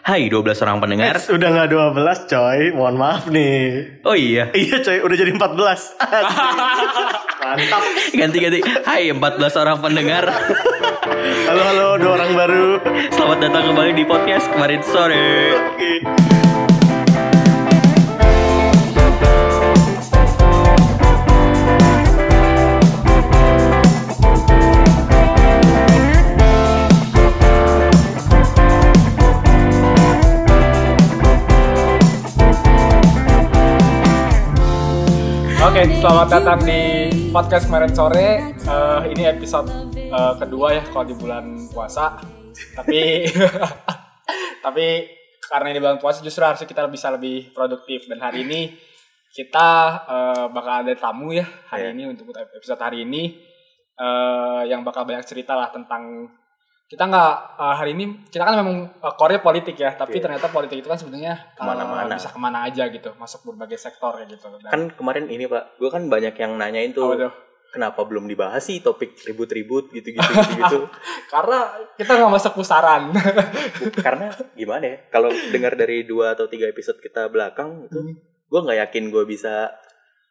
Hai 12 orang pendengar. Eh, udah nggak 12 coy, mohon maaf nih. Oh iya, Iya coy, udah jadi 14. Mantap. ganti-ganti. Hai 14 orang pendengar. Halo halo, dua orang baru. Selamat datang kembali di podcast kemarin sore. Oke. Oke, selamat datang di podcast kemarin sore. Eh, ini episode eh, kedua ya kalau di bulan puasa. Tapi tapi karena ini bulan puasa justru harusnya kita bisa lebih produktif dan hari ini kita eh, bakal ada tamu ya hari Iya. ini untuk episode hari ini eh, yang bakal banyak cerita lah tentang kita nggak eh, hari ini kita kan memang uh, core politik ya tapi Iya. ternyata politik itu kan sebenarnya eh, Ke mana-mana. bisa ke mana aja gitu masuk berbagai sektor ya gitu Dan- Kan kemarin ini Pak, gue kan banyak yang nanyain tuh tuh? kenapa belum dibahas sih topik ribut-ribut gitu-gitu gitu-gitu. Karena kita nggak masuk pusaran. Karena gimana ya? Kalau dengar dari dua atau tiga episode kita belakang itu, Hmm. gue nggak yakin gue bisa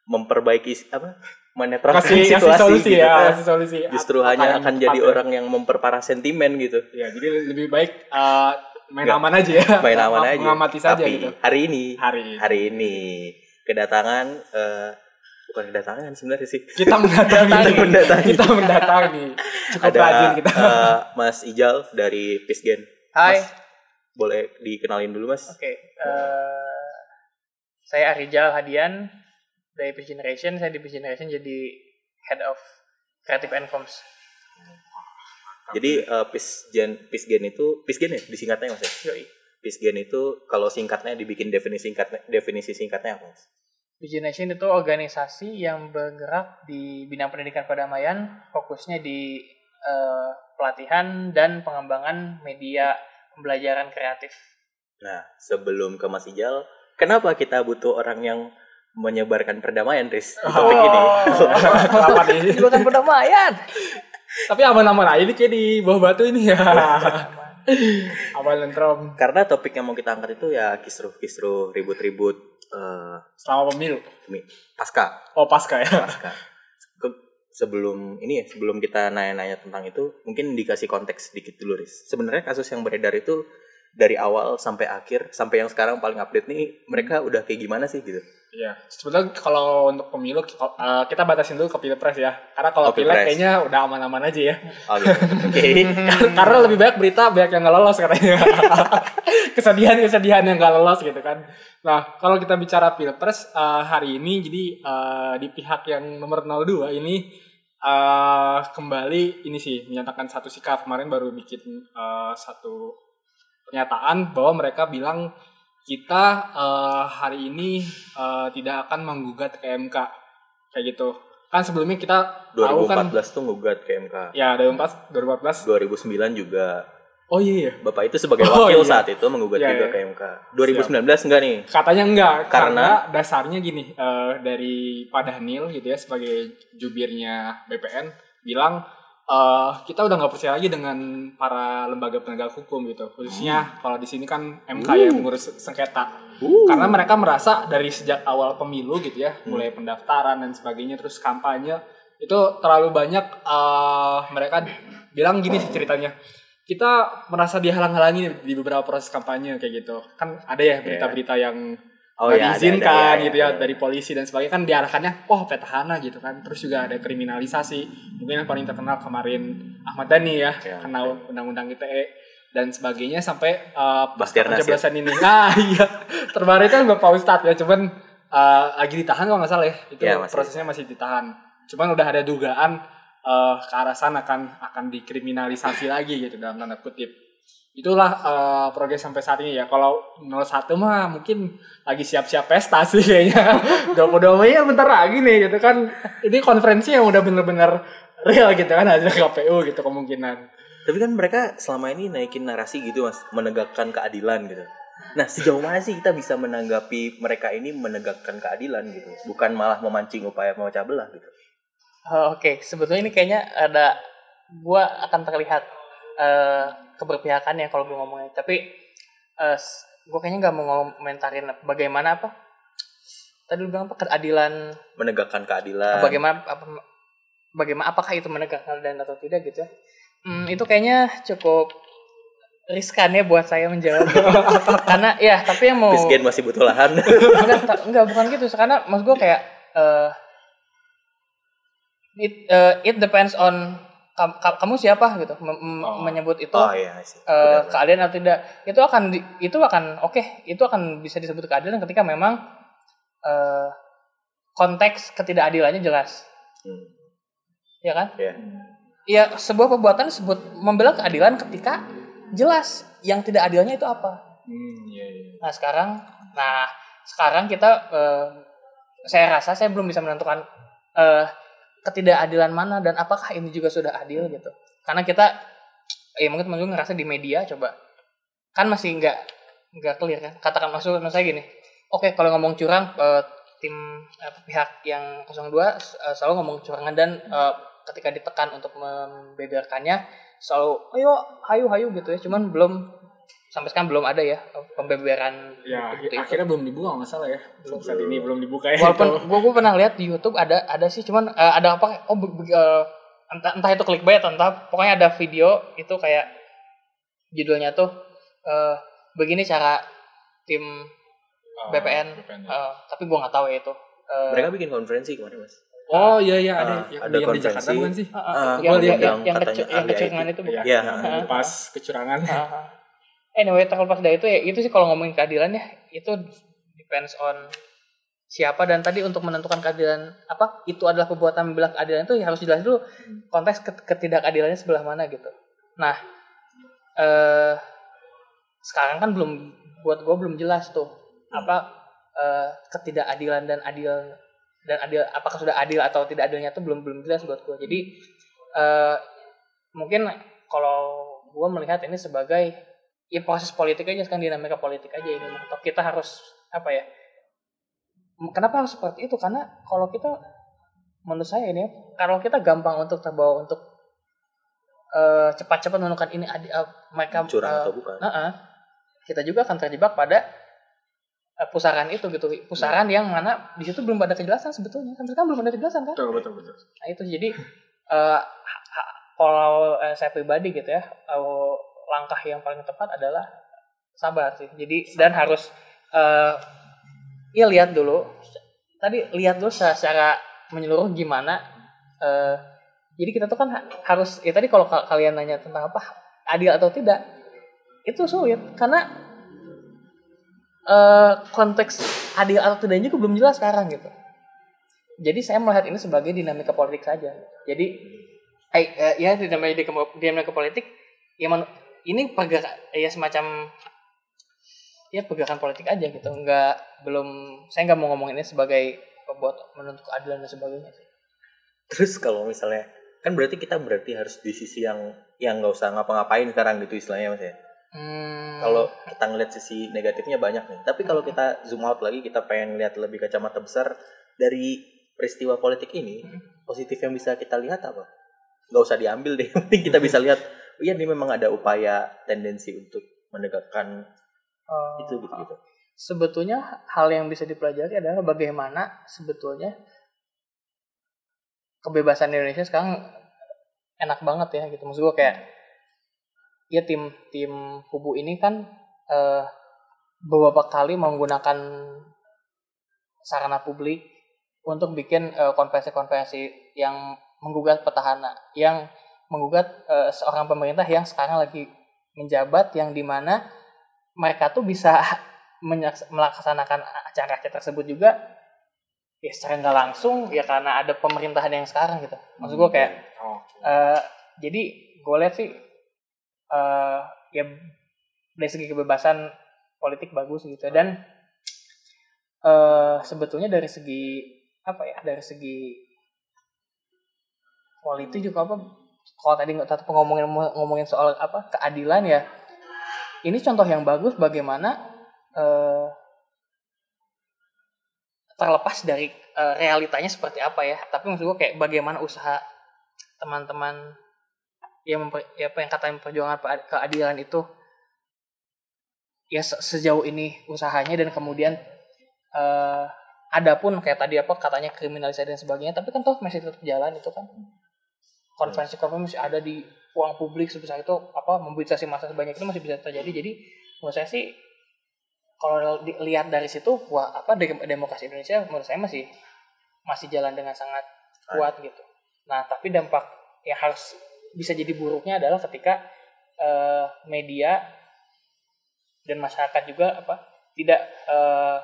memperbaiki apa menetralkan kasih kasih situasi solusi gitu. ya, Eh, kasih solusi. Justru hanya akan jadi ya. orang yang memperparah sentimen gitu. Ya, jadi lebih baik uh, main Nggak. aman aja ya. Main aman aja. Mengamati saja Tapi gitu. hari ini, Hari ini. hari ini kedatangan eh, bukan kedatangan sebenarnya sih. Kita mendatangi. Kita mendatangi. kita mendatangi. Cukup Ada rajin kita. eh, Mas Ijal dari Pisgen. Hai, Mas, boleh dikenalin dulu Mas? oke. eh, saya Arijal Hadian dari Peace Generation. Saya di Peace Generation jadi Head of Creative and Comms. Jadi eh, Pisgen Pisgen itu Pisgen ya disingkatnya Mas ya? Yoi. Pisgen itu kalau singkatnya dibikin definisi singkatnya definisi singkatnya apa Mas? Peace Generation itu organisasi yang bergerak di bidang pendidikan perdamaian, fokusnya di eh, pelatihan dan pengembangan media pembelajaran kreatif. Nah, sebelum ke Mas Ijal, kenapa kita butuh orang yang menyebarkan perdamaian, Riz? Di topik ini. Kenapa nih? Bukan perdamaian. Tapi aman-aman aja ini kayak di bawah batu ini ya. Aman nentrom. Karena topik yang mau kita angkat itu ya kisruh-kisruh, ribut-ribut eh Selama pemilu. pasca, Oh pasca ya. pasca. Ke- sebelum ini ya, sebelum kita nanya-nanya tentang itu, mungkin dikasih konteks sedikit dulu, Riz. Sebenarnya kasus yang beredar itu dari awal sampai akhir, sampai yang sekarang paling update nih, mereka udah kayak gimana sih gitu? Iya, sebetulnya kalau untuk pemilu uh, kita batasin dulu ke pilpres ya. Karena kalau Oh, pilpres. kayaknya udah aman-aman aja ya. Oh gitu. Oke. Karena lebih banyak berita banyak yang nggak lolos katanya. Kesedihan-kesedihan yang nggak lolos gitu kan. Nah, kalau kita bicara pilpres uh, hari ini jadi uh, di pihak yang nomor 02 ini uh, kembali ini sih menyatakan satu sikap kemarin baru bikin uh, satu pernyataan bahwa mereka bilang kita eh, hari ini eh, tidak akan menggugat ke MK kayak gitu kan sebelumnya kita tahu 2014 kan tuh ngugat ke MK. ya 2014 2014 2009 juga oh iya iya. Bapak itu sebagai Oh, wakil iya. saat itu menggugat Iya, juga iya. ke MK. 2019 enggak nih? katanya enggak karena, Karena- dasarnya gini eh, dari Pak Daniel gitu ya sebagai jubirnya BPN bilang eh, kita udah nggak percaya lagi dengan para lembaga penegak hukum gitu. Khususnya kalau di sini kan MK yang mengurus sengketa. Karena mereka merasa dari sejak awal pemilu gitu ya mulai pendaftaran dan sebagainya terus kampanye itu terlalu banyak eh, mereka bilang gini sih ceritanya. Kita merasa dihalang-halangi di beberapa proses kampanye kayak gitu. Kan ada ya berita-berita yang Oh nggak iya, ada, diizinkan ada, iya, gitu ya iya. dari polisi dan sebagainya. Kan diarahkannya oh petahana gitu kan. Terus juga ada kriminalisasi. Mungkin yang paling terkenal kemarin Ahmad Dhani ya Ya. kena undang-undang ITE dan sebagainya sampai uh, ini. Nah iya. Terbaru kan Bapak Ustadz ya cuman uh, lagi ditahan kalau nggak salah ya. Itu Ya, masih. prosesnya masih ditahan. Cuman udah ada dugaan uh, ke arah sana akan akan dikriminalisasi lagi gitu dalam tanda kutip itulah uh, progres sampai saat ini ya. Kalau 01 mah mungkin lagi siap-siap pesta sih kayaknya. 22 ya bentar lagi nih gitu kan. Ini konferensi yang udah bener-bener real gitu kan hasil KPU gitu kemungkinan. Tapi kan mereka selama ini naikin narasi gitu mas, menegakkan keadilan gitu. Nah sejauh mana sih kita bisa menanggapi mereka ini menegakkan keadilan gitu, bukan malah memancing upaya memecah belah gitu. Oh, Oke, sebetulnya ini kayaknya ada gua akan terlihat eh, keberpihakannya kalau gue ngomongnya. Tapi gue kayaknya nggak mau ngomentarin bagaimana apa tadi lu bilang apa keadilan. Menegakkan keadilan. Bagaimana apa bagaimana apakah itu menegakkan keadilan atau tidak gitu ya. Hmm, itu kayaknya cukup riskan ya buat saya menjawab. Karena ya tapi yang mau Bisgen masih butuh lahan. Enggak, enggak bukan gitu. Karena maksud gue kayak eh it eh, it depends on kamu siapa? gitu. Mem- mem- Oh. menyebut itu oh iya benar. keadilan atau tidak. Itu akan di- itu akan oke itu akan bisa disebut keadilan ketika memang eh, konteks ketidakadilannya jelas. Hmm, ya kan? Ya ya sebuah perbuatan disebut membela keadilan ketika jelas yang tidak adilnya itu apa. Hmm, iya, iya. Nah sekarang, nah sekarang kita, eh, saya rasa saya belum bisa menentukan eh, ketidakadilan mana dan apakah ini juga sudah adil gitu. Karena kita, ya mungkin teman-teman ngerasa di media coba, kan masih nggak nggak clear kan. Katakan maksud, maksud saya gini, oke kalau ngomong curang, eh, tim eh, pihak yang 02 eh, selalu ngomong curangan dan eh, ketika ditekan untuk membeberkannya selalu ayo hayu hayu gitu ya cuman belum sampai sekarang belum ada ya pembeberan Ya, bukti itu. akhirnya belum dibuka nggak masalah ya. Belum saat ini belum dibuka ya. walaupun itu. gua, gua pernah lihat di YouTube ada ada sih cuman eh, ada apa oh be- be- eh, entah entah itu clickbait entah pokoknya ada video itu kayak judulnya tuh eh, begini cara tim Oh, BPN, BPN, ya. eh, tapi gua nggak tahu ya itu Eh, mereka bikin konferensi kemarin mas Oh iya iya ada Ah, yang, ada yang di Jakarta konferensi. bukan sih? eh, Ah, yang, yang, yang, yang yang, kecurangan IT. itu bukan? Iya, pas kecurangan. Ah, ah. Anyway, terlepas dari itu ya itu sih kalau ngomongin keadilan ya itu depends on siapa dan tadi untuk menentukan keadilan apa itu adalah perbuatan membela keadilan itu ya harus jelas dulu konteks ket- ketidakadilannya sebelah mana gitu. Nah, eh sekarang kan belum buat gue belum jelas tuh apa eh, ketidakadilan dan adil dan adil apakah sudah adil atau tidak adilnya tuh belum belum jelas buat gue. Jadi eh mungkin kalau gue melihat ini sebagai ya proses politik aja sekarang dinamika politik aja ini. Atau kita harus apa ya kenapa harus seperti itu karena kalau kita menurut saya ini kalau kita gampang untuk terbawa untuk eh, cepat-cepat menentukan ini adi- eh, mereka curang atau bukan Nah, kita juga akan terjebak pada eh, pusaran itu gitu. Pusaran yang mana di situ belum ada kejelasan sebetulnya. Sampai sekarang belum ada kejelasan kan? Betul betul betul. Nah, itu jadi eh, ha- kalau eh, saya pribadi gitu ya, eh, langkah yang paling tepat adalah sabar sih. Jadi dan harus eh ya lihat dulu. Tadi lihat dulu secara, secara menyeluruh gimana eh jadi kita tuh kan ha- harus ya tadi kalau ka- kalian nanya tentang apa adil atau tidak itu sulit karena eh konteks adil atau tidaknya juga belum jelas sekarang gitu. Jadi saya melihat ini sebagai dinamika politik saja. Jadi eh, ya dinamika dinamika politik ya ini pergerakan ya semacam ya pergerakan politik aja gitu. Enggak belum saya nggak mau ngomong ini sebagai pembuat menentuk keadilan dan sebagainya sih. terus kalau misalnya kan berarti kita berarti harus di sisi yang yang nggak usah ngapa-ngapain sekarang gitu istilahnya mas ya Hmm, kalau kita ngeliat sisi negatifnya banyak nih tapi kalau kita zoom out lagi kita pengen lihat lebih kacamata besar dari peristiwa politik ini Hmm. positif yang bisa kita lihat apa nggak usah diambil deh penting kita bisa lihat iya ini memang ada upaya tendensi untuk menegakkan eh, itu gitu gitu sebetulnya hal yang bisa dipelajari adalah bagaimana sebetulnya kebebasan di Indonesia sekarang enak banget ya gitu. Maksud gue kayak ya tim tim kubu ini kan eh, beberapa kali menggunakan sarana publik untuk bikin eh, konversi-konversi yang menggugat petahana yang menggugat eh, seorang pemerintah yang sekarang lagi menjabat yang di mana mereka tuh bisa melaksanakan acara-acara tersebut juga ya secara nggak langsung ya karena ada pemerintahan yang sekarang gitu maksud gue kayak Oh. eh, jadi gue lihat sih eh ya dari segi kebebasan politik bagus gitu dan eh sebetulnya dari segi apa ya dari segi politik juga apa kalau tadi tadi ngomongin ngomongin soal apa keadilan ya ini contoh yang bagus bagaimana eh, terlepas dari eh, realitanya seperti apa ya. Tapi maksud gue kayak bagaimana usaha teman-teman yang memper, ya apa yang katanya perjuangan pe- keadilan itu ya se- sejauh ini usahanya dan kemudian eh ada pun kayak tadi apa katanya kriminalisasi dan sebagainya tapi kan toh masih tetap jalan itu kan konferensi konferensi masih ada di ruang publik sebesar itu apa mobilisasi massa sebanyak itu masih bisa terjadi. Jadi menurut saya sih kalau dilihat dari situ wah apa dem- demokrasi Indonesia menurut saya masih masih jalan dengan sangat kuat gitu. Nah tapi dampak yang harus bisa jadi buruknya adalah ketika eh, media dan masyarakat juga apa tidak eh,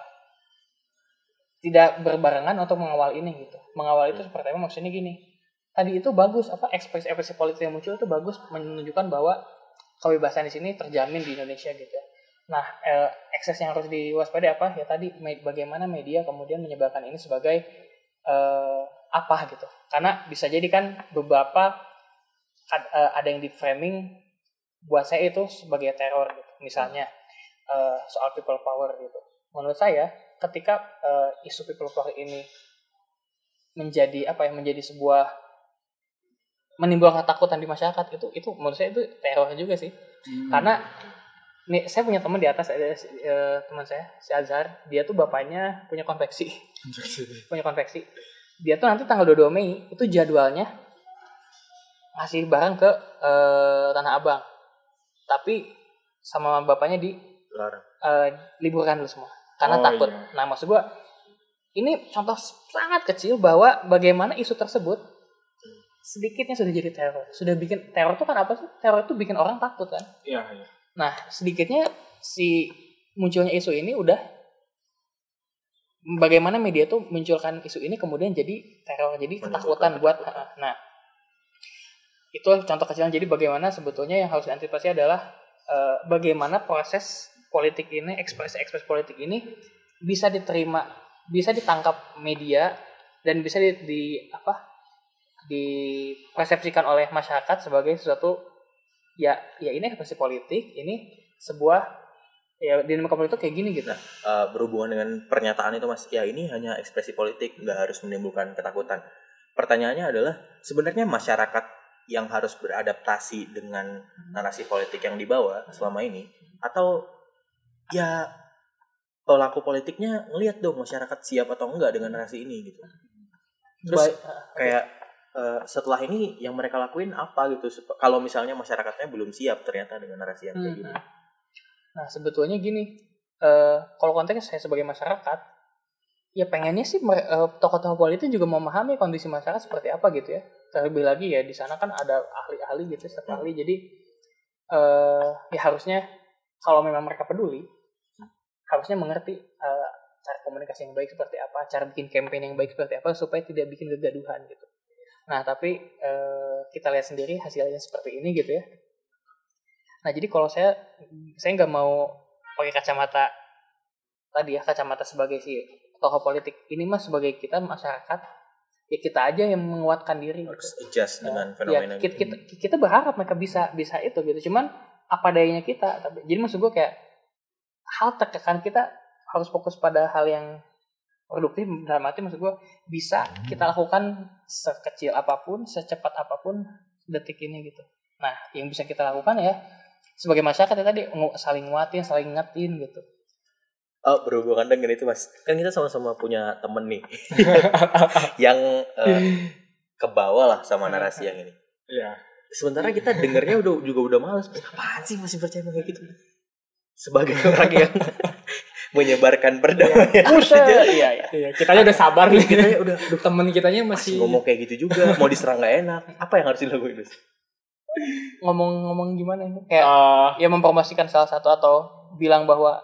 tidak berbarengan untuk mengawal ini gitu. Mengawal itu seperti apa maksudnya gini tadi itu bagus apa ekspresi ekspresi politik yang muncul itu bagus menunjukkan bahwa kebebasan di sini terjamin di Indonesia gitu ya. Nah, eh, ekses yang harus diwaspadai apa? Ya tadi bagaimana media kemudian menyebarkan ini sebagai eh, apa gitu. Karena bisa jadi kan beberapa eh, ada yang di framing buat saya itu sebagai teror gitu. Misalnya eh, soal people power gitu. Menurut saya ketika eh, isu people power ini menjadi apa ya menjadi sebuah menimbulkan ketakutan di masyarakat itu itu menurut saya itu teror juga sih. Karena nih saya punya teman di atas ada eh, teman saya si Azhar dia tuh bapaknya punya konveksi. Punya konveksi. Dia tuh nanti tanggal 22 Mei itu jadwalnya ngasih barang ke eh, Tanah Abang. Tapi sama bapaknya di eh, liburkan dulu semua. Karena Oh, takut. iya. Nah maksud gua ini contoh sangat kecil bahwa bagaimana isu tersebut sedikitnya sudah jadi teror. Sudah bikin teror itu kan apa sih? Teror itu bikin orang takut kan. Iya, iya. Nah sedikitnya si munculnya isu ini udah bagaimana media tuh munculkan isu ini kemudian jadi teror jadi ketakutan buat nah itu contoh kecil jadi bagaimana sebetulnya yang harus diantisipasi adalah eh, bagaimana proses politik ini ekspresi ekspresi politik ini bisa diterima bisa ditangkap media dan bisa di, di apa dipersepsikan oleh masyarakat sebagai sesuatu ya ya ini ekspresi politik ini sebuah ya dinamika politik kayak gini gitu. Eh, berhubungan dengan pernyataan itu mas ya ini hanya ekspresi politik nggak harus menimbulkan ketakutan. Pertanyaannya adalah sebenarnya masyarakat yang harus beradaptasi dengan narasi politik yang dibawa selama ini atau ya pelaku politiknya ngelihat dong masyarakat siap atau enggak dengan narasi ini gitu. Terus Baik, kayak eh, setelah ini yang mereka lakuin apa gitu kalau misalnya masyarakatnya belum siap ternyata dengan narasi yang kayak Hmm. gini Nah sebetulnya gini, eh kalau konteksnya saya sebagai masyarakat, ya pengennya sih eh, tokoh-tokoh politik juga memahami kondisi masyarakat seperti apa gitu ya. Terlebih lagi ya di sana kan ada ahli-ahli gitu, Hmm. ahli. Jadi eh ya harusnya kalau memang mereka peduli, harusnya mengerti eh, cara komunikasi yang baik seperti apa, cara bikin campaign yang baik seperti apa supaya tidak bikin kegaduhan gitu. Nah tapi eh, kita lihat sendiri hasilnya seperti ini gitu ya. Nah jadi kalau saya saya nggak mau pakai kacamata tadi ya kacamata sebagai si tokoh politik ini mas sebagai kita masyarakat ya kita aja yang menguatkan diri harus gitu. adjust Ya, dengan fenomena kita, gitu. kita, kita berharap mereka bisa bisa itu gitu cuman apa dayanya kita Tapi- jadi maksud gue kayak hal terkekan kita harus fokus pada hal yang produktif dalam arti maksud gue bisa kita lakukan sekecil apa pun secepat apa pun detik ini gitu nah yang bisa kita lakukan ya sebagai masyarakat ya tadi saling nguatin saling ngetin gitu Oh, berhubungan dengan itu, Mas. Kan kita sama-sama punya temen nih. yang eh, kebawa lah sama narasi yang ini. Iya. Sementara kita dengernya udah juga udah males. Apaan sih masih percaya kayak gitu? Sebagai orang yang menyebarkan perdamaian. Buset, iya iya Iya, kita aja udah sabar nih. Kita udah aduh, Temen kitanya masih masih ngomong kayak gitu juga, mau diserang gak enak. Apa yang harus dilakuin, ngomong-ngomong gimana ini kayak eh, ya mempromosikan salah satu atau bilang bahwa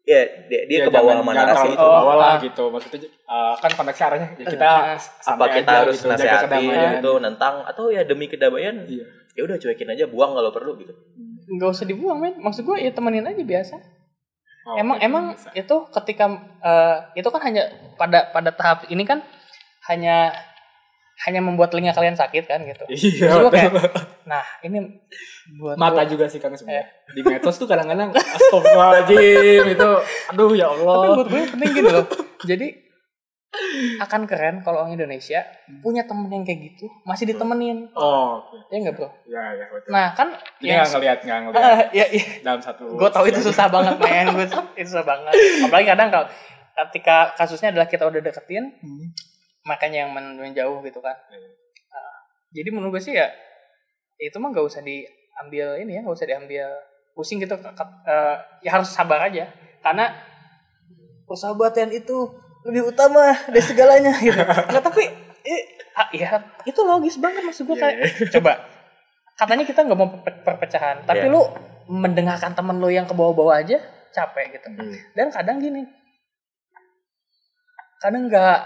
Ya, dia, dia ya ke bawah sama narasi itu. ke bawah lah Ah. gitu. Maksudnya eh, kan konteksnya arahnya ya kita Ah. Apa kita aja harus gitu, kedamaian. gitu, nentang atau ya demi kedamaian Iya. ya udah cuekin aja, buang kalau perlu gitu. nggak usah dibuang men maksud gue ya temenin aja biasa Oh, emang oke, emang bisa. itu ketika eh, itu kan hanya pada pada tahap ini kan hanya hanya membuat telinga kalian sakit kan gitu Iya. Kayak, nah ini buat mata gua- juga sih kan sebenarnya. Di medsos tuh kadang-kadang astagfirullahaladzim itu aduh ya tapi Allah. buat gue penting gitu loh jadi akan keren kalau orang Indonesia punya temen yang kayak gitu masih ditemenin Oh, oke. ya nggak bro Ya, ya, betul. nah kan Jadi yang nggak ngelihat, nggak ngelihat Ah, ya, ya. dalam satu. gue tau itu susah banget men gue itu susah banget apalagi kadang kalau ketika kasusnya adalah kita udah deketin Hmm. makanya yang men- menjauh gitu kan Iya. Ah, jadi menurut gue sih ya itu mah nggak usah diambil ini ya nggak usah diambil pusing gitu eh, ya harus sabar aja karena persahabatan itu lebih utama dari segalanya gitu. Nggak tapi eh, ah, ya itu logis banget maksud gue kayak coba. Katanya kita nggak mau perpe- perpecahan tapi Iya. lu mendengarkan temen lu yang ke bawah-bawah aja capek gitu. Hmm. dan kadang gini kadang nggak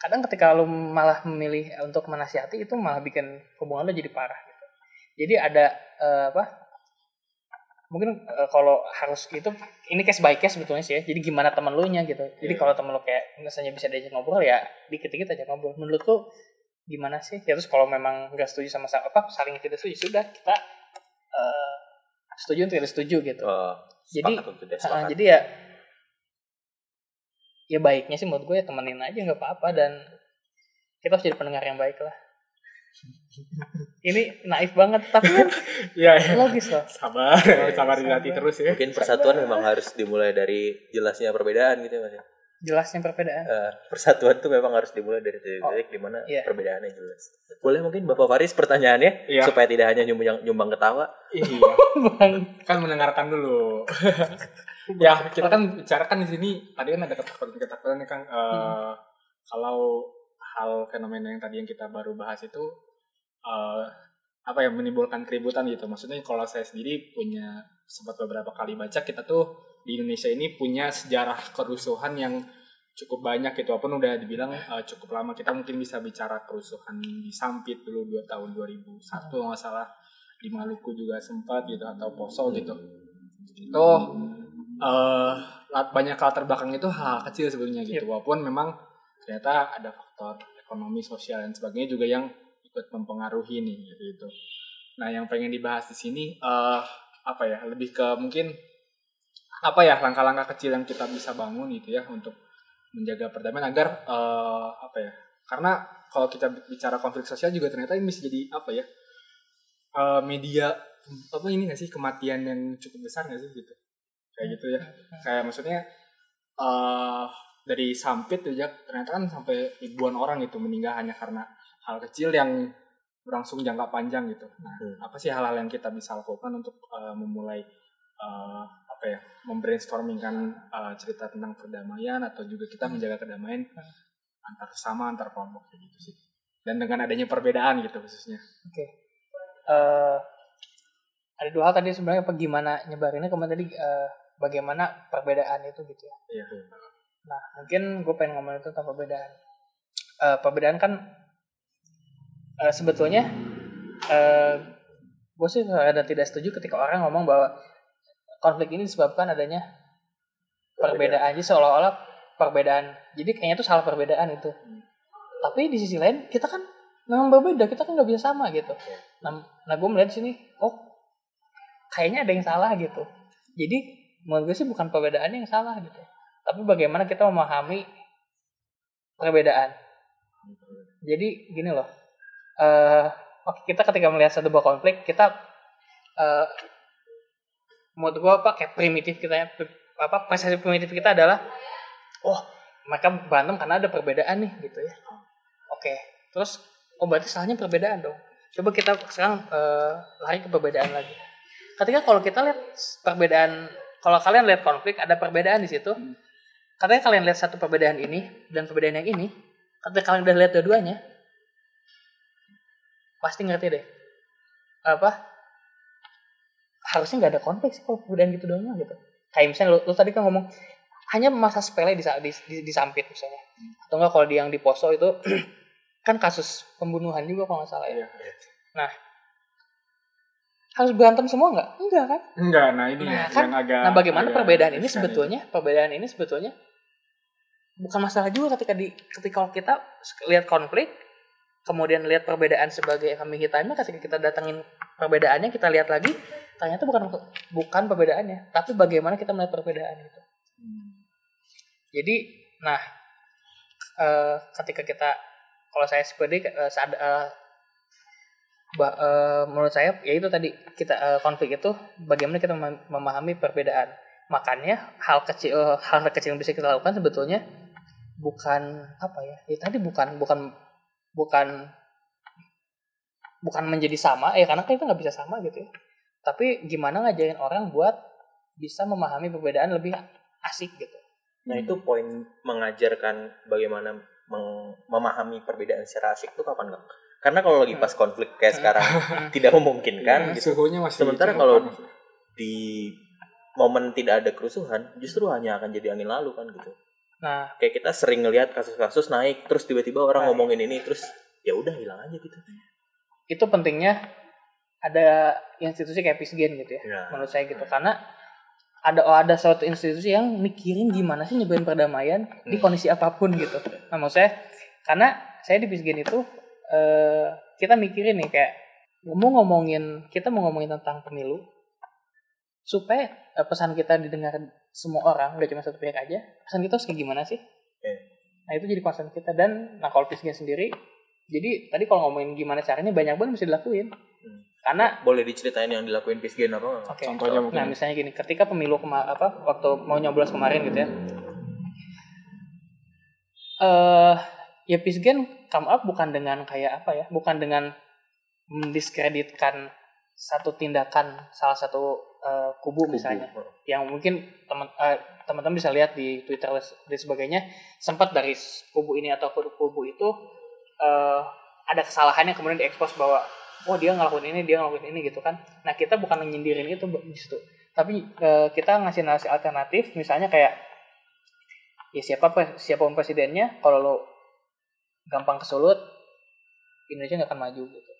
kadang ketika lu malah memilih untuk menasihati itu malah bikin hubungan lu jadi parah gitu. Jadi ada eh, apa mungkin eh, kalau harus itu ini case by case sebetulnya sih ya. Jadi gimana temen lu nya gitu. Jadi Iya. kalau temen lu kayak misalnya bisa diajak ngobrol ya dikit-dikit aja ngobrol. Menurut lu gimana sih? Ya terus kalau memang nggak setuju sama apa saling tidak setuju sudah kita eh, setuju atau tidak setuju gitu. Oh, Jadi, tidak sepakat. jadi ya ya baiknya sih menurut gue ya temenin aja nggak apa-apa dan kita harus jadi pendengar yang baik lah ini naif banget tapi kan Iya, ya. logis loh Sabar, Iya, sabar dilatih terus ya. Mungkin persatuan memang harus dimulai dari jelasnya perbedaan gitu ya mas. ya. jelasnya perbedaan Eh, persatuan tuh memang harus dimulai dari titik-titik di mana iya. perbedaannya jelas. Boleh mungkin Bapak Faris pertanyaannya Iya. supaya tidak hanya nyumbang, nyumbang ketawa. Iya, bang kan mendengarkan dulu. ya, kita kan bicarakan di sini tadi kan ada ketakutan-ketakutan nih kan eh, kalau hal fenomena yang tadi yang kita baru bahas itu eh, apa ya menimbulkan keributan gitu. Maksudnya kalau saya sendiri punya sempat beberapa kali baca kita tuh di Indonesia ini punya sejarah kerusuhan yang cukup banyak gitu. Walaupun udah dibilang eh, cukup lama kita mungkin bisa bicara kerusuhan di Sampit dulu dua tahun 2001 kalau nggak salah. Di Maluku juga sempat gitu atau Poso gitu. Itu lat- banyak latar belakang itu hal kecil sebenarnya gitu. Walaupun memang ternyata ada faktor ekonomi sosial dan sebagainya juga yang ikut mempengaruhi nih gitu gitu. Nah yang pengen dibahas di sini eh apa ya lebih ke mungkin apa ya langkah-langkah kecil yang kita bisa bangun gitu ya untuk menjaga perdamaian agar eh, apa ya karena kalau kita bicara konflik sosial juga ternyata ini bisa jadi apa ya eh, media apa ini nggak sih kematian yang cukup besar nggak sih gitu. Kayak gitu ya. Kayak maksudnya eh dari Sampit tuh ya ternyata kan sampai ribuan orang itu meninggal hanya karena hal kecil yang berlangsung jangka panjang gitu. Nah, Hmm. apa sih hal-hal yang kita bisa lakukan untuk eh, memulai eh, apa ya, membrainstorming kan eh, cerita tentang perdamaian atau juga kita menjaga kedamaian antar sesama antar kelompok gitu sih. Dan dengan adanya perbedaan gitu khususnya. Eh, ada dua hal tadi sebenarnya apa gimana nyebarinnya kemudian tadi eh, bagaimana perbedaan itu gitu ya Iya. Nah, mungkin gue pengen ngomongin tentang perbedaan. Eh, perbedaan kan eh, sebetulnya eh gue sih ada tidak setuju ketika orang ngomong bahwa konflik ini disebabkan adanya perbedaan. Jadi seolah-olah perbedaan. Jadi kayaknya itu salah perbedaan itu. Tapi di sisi lain kita kan memang berbeda. Kita kan nggak bisa sama gitu. Nah, nah gue melihat sini, oh kayaknya ada yang salah gitu. Jadi menurut gue sih bukan perbedaannya yang salah gitu tapi bagaimana kita memahami perbedaan. Jadi gini loh, oke kita ketika melihat satu buah konflik kita eh menurut gua apa kayak primitif kita ya, apa persepsi primitif kita adalah oh mereka berantem karena ada perbedaan nih gitu ya. Oke, terus oh berarti salahnya perbedaan dong. Coba kita sekarang eh, lari ke perbedaan lagi. Ketika kalau kita lihat perbedaan, kalau kalian lihat konflik ada perbedaan di situ, katanya kalian lihat satu perbedaan ini dan perbedaan yang ini, ketika kalian udah lihat dua-duanya, pasti ngerti deh. Apa? Harusnya nggak ada konflik sih kalau perbedaan gitu doang gitu. Kayak misalnya lu, lu tadi kan ngomong hanya masa sepele di, di, di, disampit misalnya. Atau enggak kalau di yang di Poso itu kan kasus pembunuhan juga kalau nggak salah ya. Iya. Nah, harus berantem semua nggak? Enggak kan? Enggak, nah ini Nah, ya, kan, yang agak Nah, bagaimana agak perbedaan ini sebetulnya, perbedaan ini sebetulnya bukan masalah juga ketika di ketika kita lihat konflik, kemudian lihat perbedaan sebagai kambing hitamnya, ketika kita datangin perbedaannya, kita lihat lagi, ternyata bukan bukan perbedaannya, tapi bagaimana kita melihat perbedaan itu. Hmm. Jadi, nah, eh, ketika kita kalau saya SPD eh, saat eh, ba- eh, menurut saya ya itu tadi kita eh, konflik itu bagaimana kita mem- memahami perbedaan makanya hal kecil hal kecil yang bisa kita lakukan sebetulnya bukan apa ya ya tadi bukan bukan bukan bukan menjadi sama ya karena kita nggak bisa sama gitu ya tapi gimana ngajarin orang buat bisa memahami perbedaan lebih asik gitu Nah itu poin mengajarkan bagaimana meng- memahami perbedaan secara asik itu kapan nggak? Karena kalau lagi pas konflik kayak sekarang tidak memungkinkan Ya, gitu. suhunya masih Sementara kalau di momen tidak ada kerusuhan, justru hanya akan jadi angin lalu kan gitu. Nah Kayak kita sering ngelihat kasus-kasus naik, terus tiba-tiba orang Nah. ngomongin ini, terus ya udah hilang aja gitu. itu pentingnya ada institusi kayak Pisgen gitu ya Ya. menurut saya gitu karena ada oh, ada suatu institusi yang mikirin gimana sih nyebarin perdamaian di Hmm. kondisi apa pun gitu nah maksud saya karena saya di Pisgen itu eh, kita mikirin nih kayak mau ngomongin kita mau ngomongin tentang pemilu supaya eh, pesan kita didengar semua orang nggak cuma satu pihak aja pesan kita harus kayak gimana sih Oke. nah itu jadi concern kita dan nah kalau Pisgen sendiri jadi tadi kalau ngomongin gimana caranya banyak banget bisa dilakuin Hmm. karena Boleh diceritain yang dilakuin Pisgen apa? Oke. Contohnya Nah, mungkin. misalnya gini, ketika pemilu kema apa waktu mau nyoblos kemarin gitu ya. Eh ya Pisgen come up bukan dengan kayak apa ya? Bukan dengan mendiskreditkan satu tindakan salah satu eh, kubu, misalnya. Yang mungkin teman eh, teman-teman bisa lihat di Twitter dan sebagainya sempat dari kubu ini atau kubu, kubu itu eh, ada kesalahan yang kemudian diekspos bahwa oh dia ngelakuin ini dia ngelakuin ini gitu kan. Nah kita bukan nyindirin itu situ. Tapi eh, kita ngasih nasi alternatif misalnya kayak ya siapa siapa pun presidennya kalau lo gampang kesulut Indonesia nggak akan maju gitu.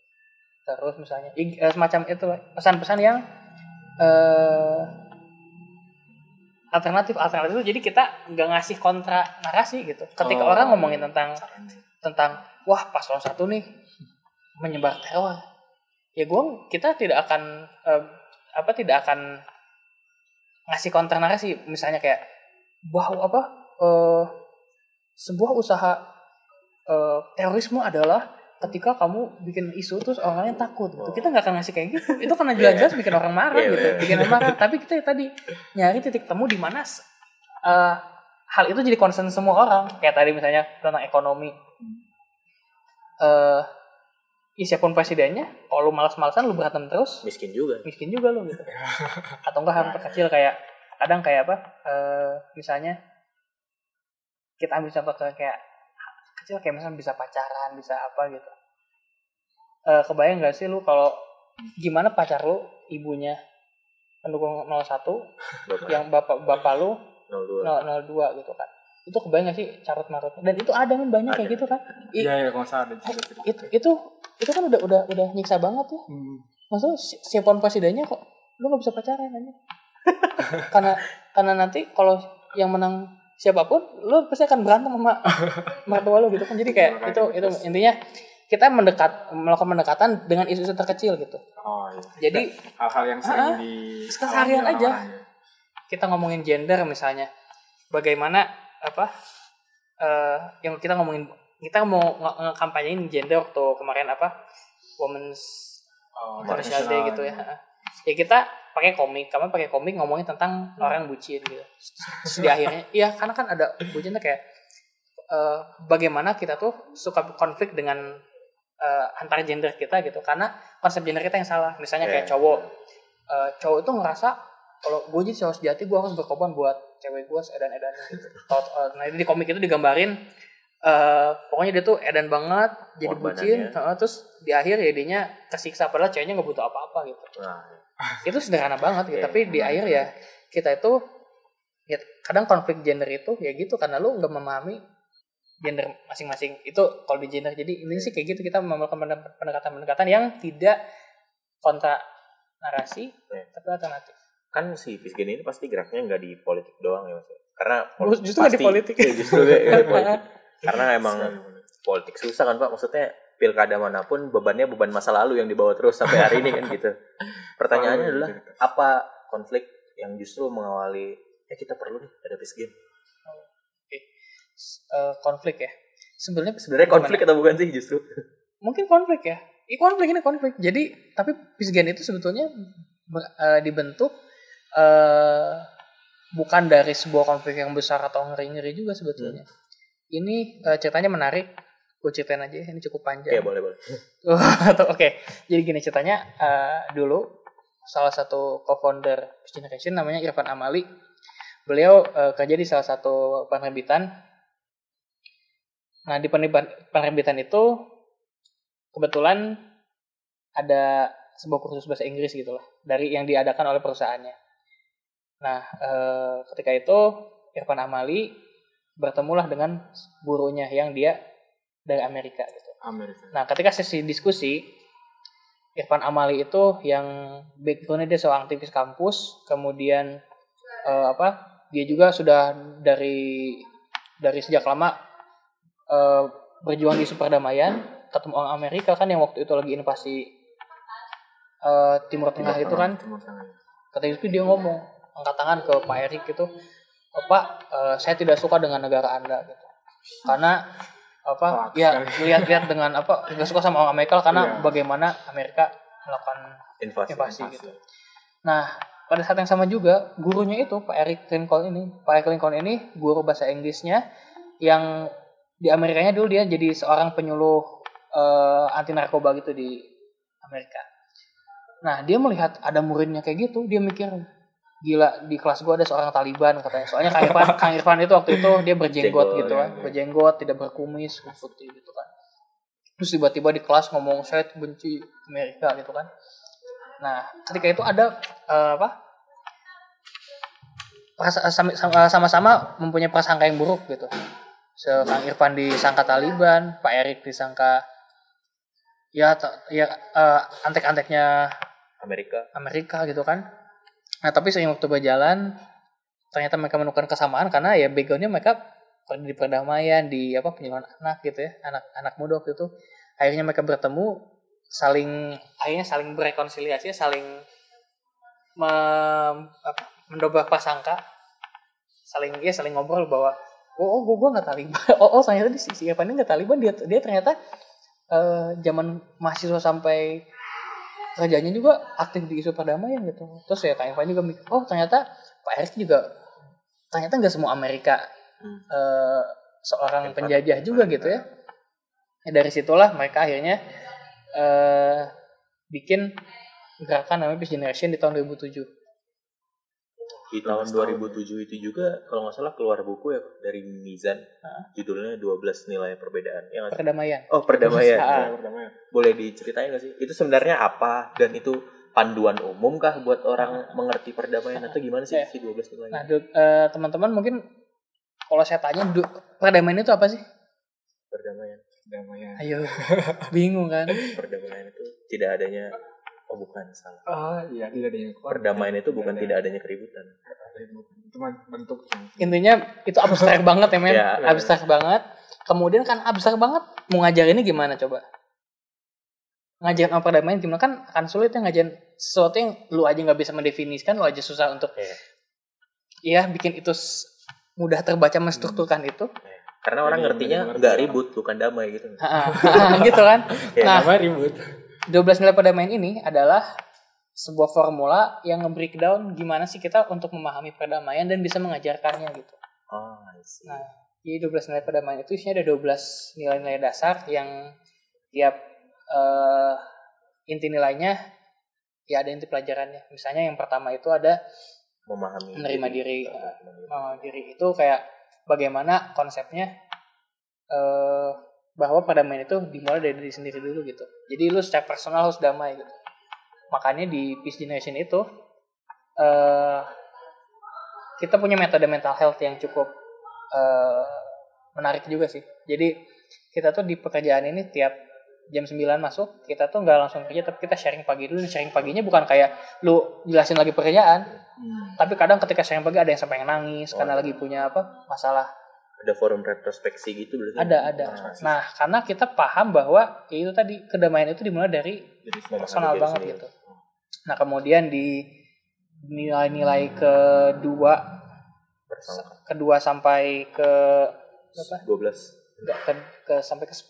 Terus misalnya semacam itu pesan-pesan yang eh alternatif alternatif itu jadi kita nggak ngasih kontra narasi gitu. Ketika Oh. orang ngomongin tentang tentang wah paslon satu nih menyebar teror. Ya gue kita tidak akan eh, apa tidak akan ngasih kontra narasi. Misalnya kayak bahwa apa eh, sebuah usaha eh, terorisme adalah ketika kamu bikin isu terus orangnya takut gitu. kita nggak akan ngasih kayak gitu. Itu karena jelas-jelas bikin orang marah Iya, gitu. iya. bikin orang marah. Tapi kita tadi nyari titik temu di mana eh, hal itu jadi concern semua orang. Kayak tadi misalnya tentang ekonomi. Eh ya siapa pun presidennya kalau lu malas-malasan lu berantem terus. Miskin juga. miskin juga lu gitu. Atau enggak hal kecil kayak kadang kayak apa eh misalnya kita ambil contoh kayak kecil kayak misalnya bisa pacaran bisa apa gitu eh kebayang nggak sih lu kalau gimana pacar lu ibunya pendukung 01 Bapak yang bapak bapak lu 02. 002 gitu kan itu kebayang gak sih carut marut dan itu ada kan banyak kayak Ada. gitu kan I- Iya, iya, kalau ada cerita. itu itu itu kan udah udah udah nyiksa banget ya Hmm. maksudnya si- siapa pun presidennya kok lu gak bisa pacaran aja karena karena nanti kalau yang menang siapa pun lu pasti akan berantem sama mertua lu gitu kan. Jadi kayak itu itu intinya kita mendekat melakukan pendekatan dengan isu-isu terkecil gitu. Oh, iya. jadi hal-hal yang sering di keseharian aja. orang-orang, ya. kita ngomongin gender misalnya. Bagaimana apa eh yang kita ngomongin kita mau nge- ngekampanyein gender waktu kemarin apa? Women's Oh, International Day gitu ya ya kita pakai komik. Kamu pakai komik ngomongin tentang orang bucin gitu. Terus di akhirnya iya karena kan ada bucin tuh kayak eh, bagaimana kita tuh suka konflik dengan eh, antar gender kita gitu. Karena konsep gender kita yang salah. Misalnya kayak Iya. cowok. eh, cowok itu ngerasa kalau gue jadi cowok sejati gue harus berkorban buat cewek gue seedan edan gitu nah di komik itu digambarin eh pokoknya dia tuh edan banget jadi bucin eh, terus di akhir ya dianya tersiksa padahal ceweknya nggak butuh apa-apa gitu. Nah, itu sederhana banget gitu. Iya, tapi di akhir ya kita itu ya kadang konflik gender itu ya gitu karena lu nggak memahami gender masing-masing. Itu kalau di gender. Jadi ini sih kayak gitu kita melakukan pendekatan-pendekatan yang tidak kontra narasi Iya. tapi alternatif. Kan si Pisgen ini pasti geraknya nggak di politik doang ya mas karena Justru- justru nggak di politik. Iya, justru di politik. Karena emang politik susah kan pak? Maksudnya pilkada mana pun bebannya beban masa lalu yang dibawa terus sampai hari ini kan gitu. Pertanyaannya adalah apa konflik yang justru mengawali ya kita perlu nih ada Pisgen Eh, konflik ya? Sebenarnya Sebenarnya gimana? konflik atau bukan sih justru? mungkin konflik ya? Ini konflik ini konflik. Jadi tapi peace gen itu sebetulnya eh, dibentuk eh bukan dari sebuah konflik yang besar atau ngeri-ngeri juga sebetulnya. Ini eh, ceritanya menarik gue ceritain aja ya, ini cukup panjang Iya boleh boleh. Atau- Oke, jadi gini ceritanya eh, dulu salah satu co-founder Peace Generation namanya Irfan Amali. Beliau eh, kerja di salah satu penerbitan. Nah di penerbitan, itu kebetulan ada sebuah kursus bahasa Inggris gitu lah dari yang diadakan oleh perusahaannya. Nah eh, ketika itu Irfan Amali bertemulah dengan gurunya yang dia dari Amerika gitu. Amerika. Nah, ketika sesi diskusi, Irfan Amali itu yang backgroundnya dia seorang aktivis kampus, kemudian eh, apa? Dia juga sudah dari dari sejak lama eh, berjuang di isu perdamaian, ketemu orang Amerika kan yang waktu itu lagi invasi eh, Timur Tengah itu kan, Timur Tengah. ketika itu dia ngomong angkat tangan ke Pak Erik gitu, "Oh, Pak, eh, saya tidak suka dengan negara Anda gitu, karena apa ya lihat-lihat dengan apa nggak suka sama orang Amerika karena Iya. bagaimana Amerika melakukan Invasi. invasi invasi. gitu. Nah pada saat yang sama juga gurunya itu Pak Eric Lincoln ini Pak Eric Lincoln ini guru bahasa Inggrisnya yang di Amerikanya dulu dia jadi seorang penyuluh eh, anti narkoba gitu di Amerika. Nah dia melihat ada muridnya kayak gitu dia mikir gila di kelas gua ada seorang Taliban katanya soalnya Kang Irfan Kang Irfan itu waktu itu dia berjenggot Jenggot, gitu ya, kan ya. berjenggot tidak berkumis putih gitu kan terus tiba-tiba di kelas ngomong saya benci Amerika gitu kan nah ketika itu ada eh, apa sama- sama- sama-sama mempunyai prasangka yang buruk gitu Se Kang Irfan disangka Taliban Pak Erik disangka ya ya eh, antek-anteknya Amerika. Amerika gitu kan. Nah tapi seiring waktu berjalan ternyata mereka menemukan kesamaan karena ya backgroundnya mereka di perdamaian di apa penyuluhan anak gitu ya anak anak muda waktu itu. Akhirnya mereka bertemu saling akhirnya saling berrekonsiliasi saling apa, mendobrak prasangka saling ya saling ngobrol bahwa oh, oh gue gue nggak Taliban. Oh, oh ternyata di sisi Evan ini nggak Taliban dia dia ternyata eh, zaman mahasiswa sampai kerjanya juga aktif di isu perdamaian gitu. Terus ya Kak Evan juga mikir oh ternyata Pak Erick juga ternyata nggak semua Amerika Hmm. eh, seorang penjajah juga gitu ya. Ya, dari situlah mereka akhirnya eh, bikin gerakan namanya Peace Generation di tahun 2007 Di tahun 2007 itu juga kalau nggak salah keluar buku ya dari Mizan. Hah? Judulnya 12 nilai perbedaan. Ya perdamaian Oh perdamaian. Ah. Ya, perdamaian. Boleh diceritain nggak sih? Itu sebenarnya apa dan itu panduan umum kah buat orang mengerti perdamaian atau gimana sih si 12 nilai? nah eh, teman-teman mungkin kalau saya tanya perdamaian itu apa sih Perdamaian. Perdamaian. ayo bingung kan Perdamaian itu tidak adanya oh bukan salah. Oh iya tidak ada yang keluar. Perdamaian itu bukan Tidak tidak adanya keributan. Itu mah bentuk intinya itu abstrak banget ya men Ya. abstrak banget kemudian kan abstrak banget mau ngajarinnya gimana coba ngajarin apa perdamaian gimana kan akan sulit ya ngajarin sesuatu yang lu aja nggak bisa mendefinisikan lu aja susah untuk Iya. ya bikin itu mudah terbaca menstrukturkan itu Karena orang Jadi, ngertinya nggak ribut, bukan damai gitu. gitu kan Ya, Nah. Nama ribut. 12 nilai perdamaian ini adalah sebuah formula yang nge-breakdown gimana sih kita untuk memahami perdamaian dan bisa mengajarkannya gitu. Oh, I see. Nah, Jadi 12 nilai perdamaian itu isinya ada 12 nilai-nilai dasar yang tiap eh, inti nilainya ya ada inti pelajarannya. Misalnya yang pertama itu ada memahami menerima diri. Menerima diri. menerima diri itu kayak bagaimana konsepnya eh bahwa perdamaian itu dimulai dari diri sendiri dulu gitu. Jadi lu secara personal harus damai gitu. Makanya di Peace Generation itu eh kita punya metode mental health yang cukup eh menarik juga sih. Jadi kita tuh di pekerjaan ini tiap jam 9 masuk, kita tuh nggak langsung kerja tapi kita sharing pagi dulu. Sharing paginya bukan kayak lu jelasin lagi pekerjaan, tapi kadang ketika sharing pagi ada yang sampai nangis Oh, karena lagi punya apa masalah ada forum retrospeksi gitu berarti ada ada Nah, nah karena kita paham bahwa ya itu tadi kedamaian itu dimulai dari Jadi personal banget sendiri. gitu nah kemudian di nilai-nilai kedua Bersama. kedua sampai ke apa 12 nggak ke, ke- sampai ke 10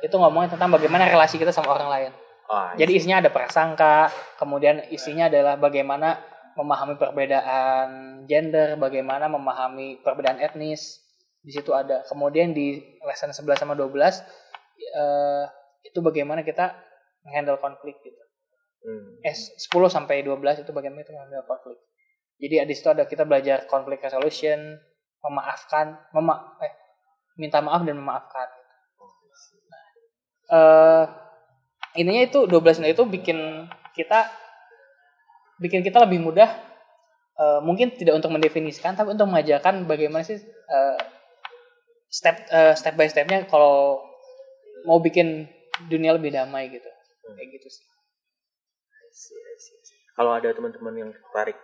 itu ngomongin tentang bagaimana relasi kita sama orang lain. Ah, Jadi isinya ada prasangka, kemudian isinya adalah bagaimana memahami perbedaan gender, bagaimana memahami perbedaan etnis. Di situ ada. Kemudian di lesson 11 sama 12 eh, itu bagaimana kita menghandle konflik gitu. hmm. Eh 10 sampai 12 itu bagaimana kita menghandle konflik. Jadi di situ ada kita belajar konflik resolution, memaafkan, mema eh minta maaf dan memaafkan. eh intinya itu 12 menit itu bikin kita bikin kita lebih mudah eh, mungkin tidak untuk mendefinisikan tapi untuk mengajarkan bagaimana sih eh, step eh, step by stepnya kalau mau bikin dunia lebih damai gitu kayak gitu sih. Kalau ada teman-teman yang tertarik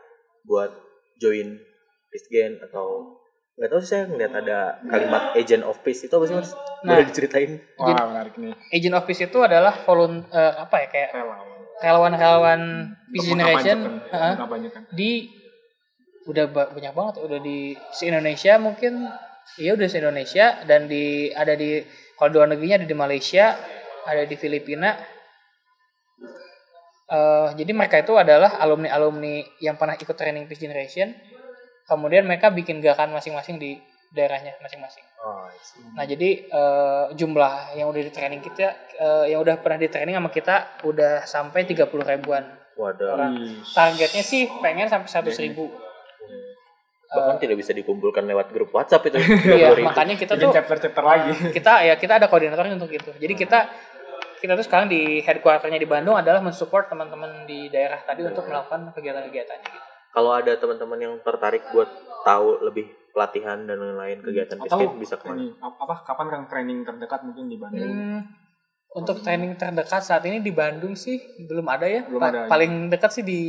buat join Peace Gen atau nggak tahu sih saya ngeliat ada kalimat agent of peace itu apa sih mas? Nah. Boleh diceritain? Wah menarik nih. agent of peace itu adalah volun eh, apa ya kayak Relawan. relawan-relawan peace generation mengkampanyekan. di udah ba- banyak banget udah di se Indonesia mungkin iya udah se Indonesia dan di ada di kalau di luar negerinya ada di Malaysia ada di Filipina Eh, jadi mereka itu adalah alumni alumni yang pernah ikut training Peace Generation kemudian mereka bikin gerakan masing-masing di daerahnya masing-masing Oh. Nah jadi eh, jumlah yang udah di training kita, eh, yang udah pernah di training sama kita udah sampai 30 ribuan. Waduh. Orang. Targetnya sih pengen sampai 100 ribu. Bahkan tidak bisa dikumpulkan lewat grup WhatsApp itu. Iya 30.000. makanya kita tuh chapter-chapter lagi. kita ya kita ada koordinatornya untuk itu. Jadi kita kita tuh sekarang di headquarternya di Bandung adalah mensupport teman-teman di daerah tadi untuk melakukan kegiatan-kegiatannya. Gitu. Kalau ada teman-teman yang tertarik buat tahu lebih pelatihan dan lain-lain kegiatan Peace Atau bisa ke ini ap- apa kapan kan training terdekat mungkin di Bandung? Hmm, untuk training terdekat saat ini di Bandung sih belum ada ya. Belum Pa- ada, ya. Paling dekat sih di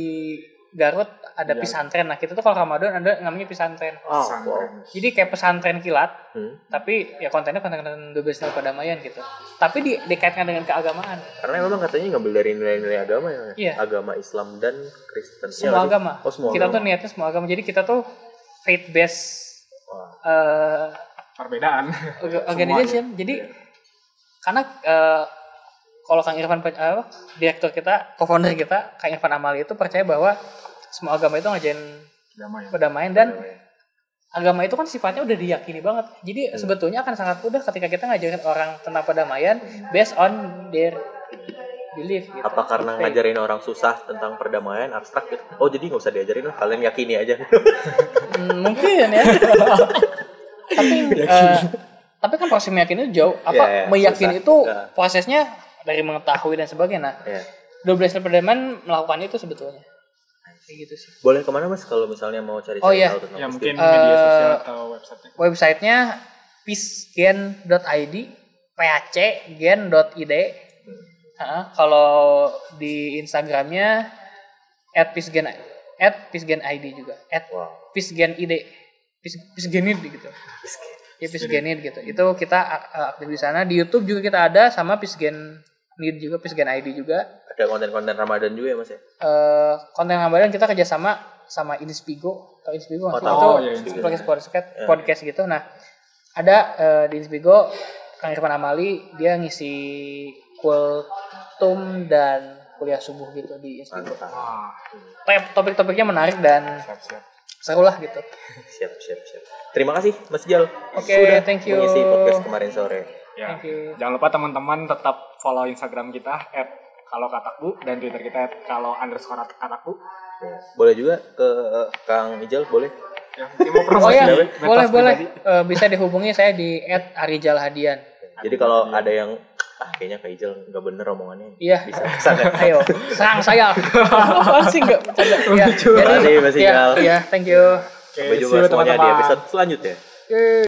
Garut ada Iya. pesantren. Nah kita tuh kalau Ramadan ada namanya pesantren. Oh, wow. Pesantren. Jadi kayak pesantren kilat, Hmm. tapi ya kontennya konten-konten 12 tahun perdamaian gitu. Tapi di, dikaitkan dengan keagamaan. Karena memang katanya ngambil dari nilai-nilai agama ya. Iya. Agama Islam dan Kristen. Iya Semua sih? agama. Oh, semua kita agama. tuh niatnya semua agama. Jadi kita tuh faith based eh, Perbedaan. orga- organization. Jadi karena eh, kalau Kang Irfan apa, direktur kita, co-founder kita, Kang Irfan Amali itu percaya bahwa semua agama itu ngajarin Damai. perdamaian dan agama itu kan sifatnya udah diyakini banget. Jadi sebetulnya akan sangat mudah ketika kita ngajarin orang tentang perdamaian based on their belief gitu. Apa karena Faith. ngajarin orang susah tentang perdamaian abstrak gitu? Oh jadi nggak usah diajarin lah, kalian yakini aja. Hmm, mungkin ya. tapi eh, tapi kan proses meyakini itu jauh. Apa Iya, iya, meyakini susah. itu Iya. prosesnya dari mengetahui dan sebagainya. Nah, ya. 12 perdamaian melakukan itu sebetulnya. Kayak gitu sih. Boleh ke mana mas kalau misalnya mau cari Oh, iya. tahu tentang Ya mungkin Gen? media Eh, sosial atau website. Websitenya peacegen.id, pacgen.id. Heeh, kalau di Instagramnya at peacegen at peacegenid juga at Wow. peacegenid Peace- peacegenid gitu ya peacegenid gitu itu kita ak- aktif di sana di YouTube juga kita ada sama peacegenid juga peacegenid juga Ada konten-konten Ramadan juga ya mas ya? eh konten Ramadan kita kerjasama sama Inspigo atau Inspigo Oh, tahu. Oh, Inspigo. podcast podcast Ya. podcast gitu nah ada eh, di Inspigo Kang Irfan Amali dia ngisi kultum dan kuliah subuh gitu di Inspigo Top- topik-topiknya menarik dan siap-siap. seru lah gitu Siap, siap, siap. Terima kasih Mas Jal. Oke, Sudah thank you. mengisi podcast kemarin sore. Ya. Thank you. Jangan lupa teman-teman tetap follow Instagram kita at kalau kataku dan Twitter kita at kalau underscore kataku. Boleh juga ke Kang Ijal, boleh? Ya, Oh promosi ya, boleh boleh. Eh, bisa dihubungi saya di @arijalhadian. Jadi kalau ada yang ah kayaknya Kak Ijal nggak bener omongannya. Iya. Bisa ke sana. Ayo, serang saya. Apaan sih enggak bercanda. Ya, Terima kasih, Mas ya, Ijal. ya, thank you. Oke, Sampai jumpa semuanya di teman-teman. episode selanjutnya. Yeay.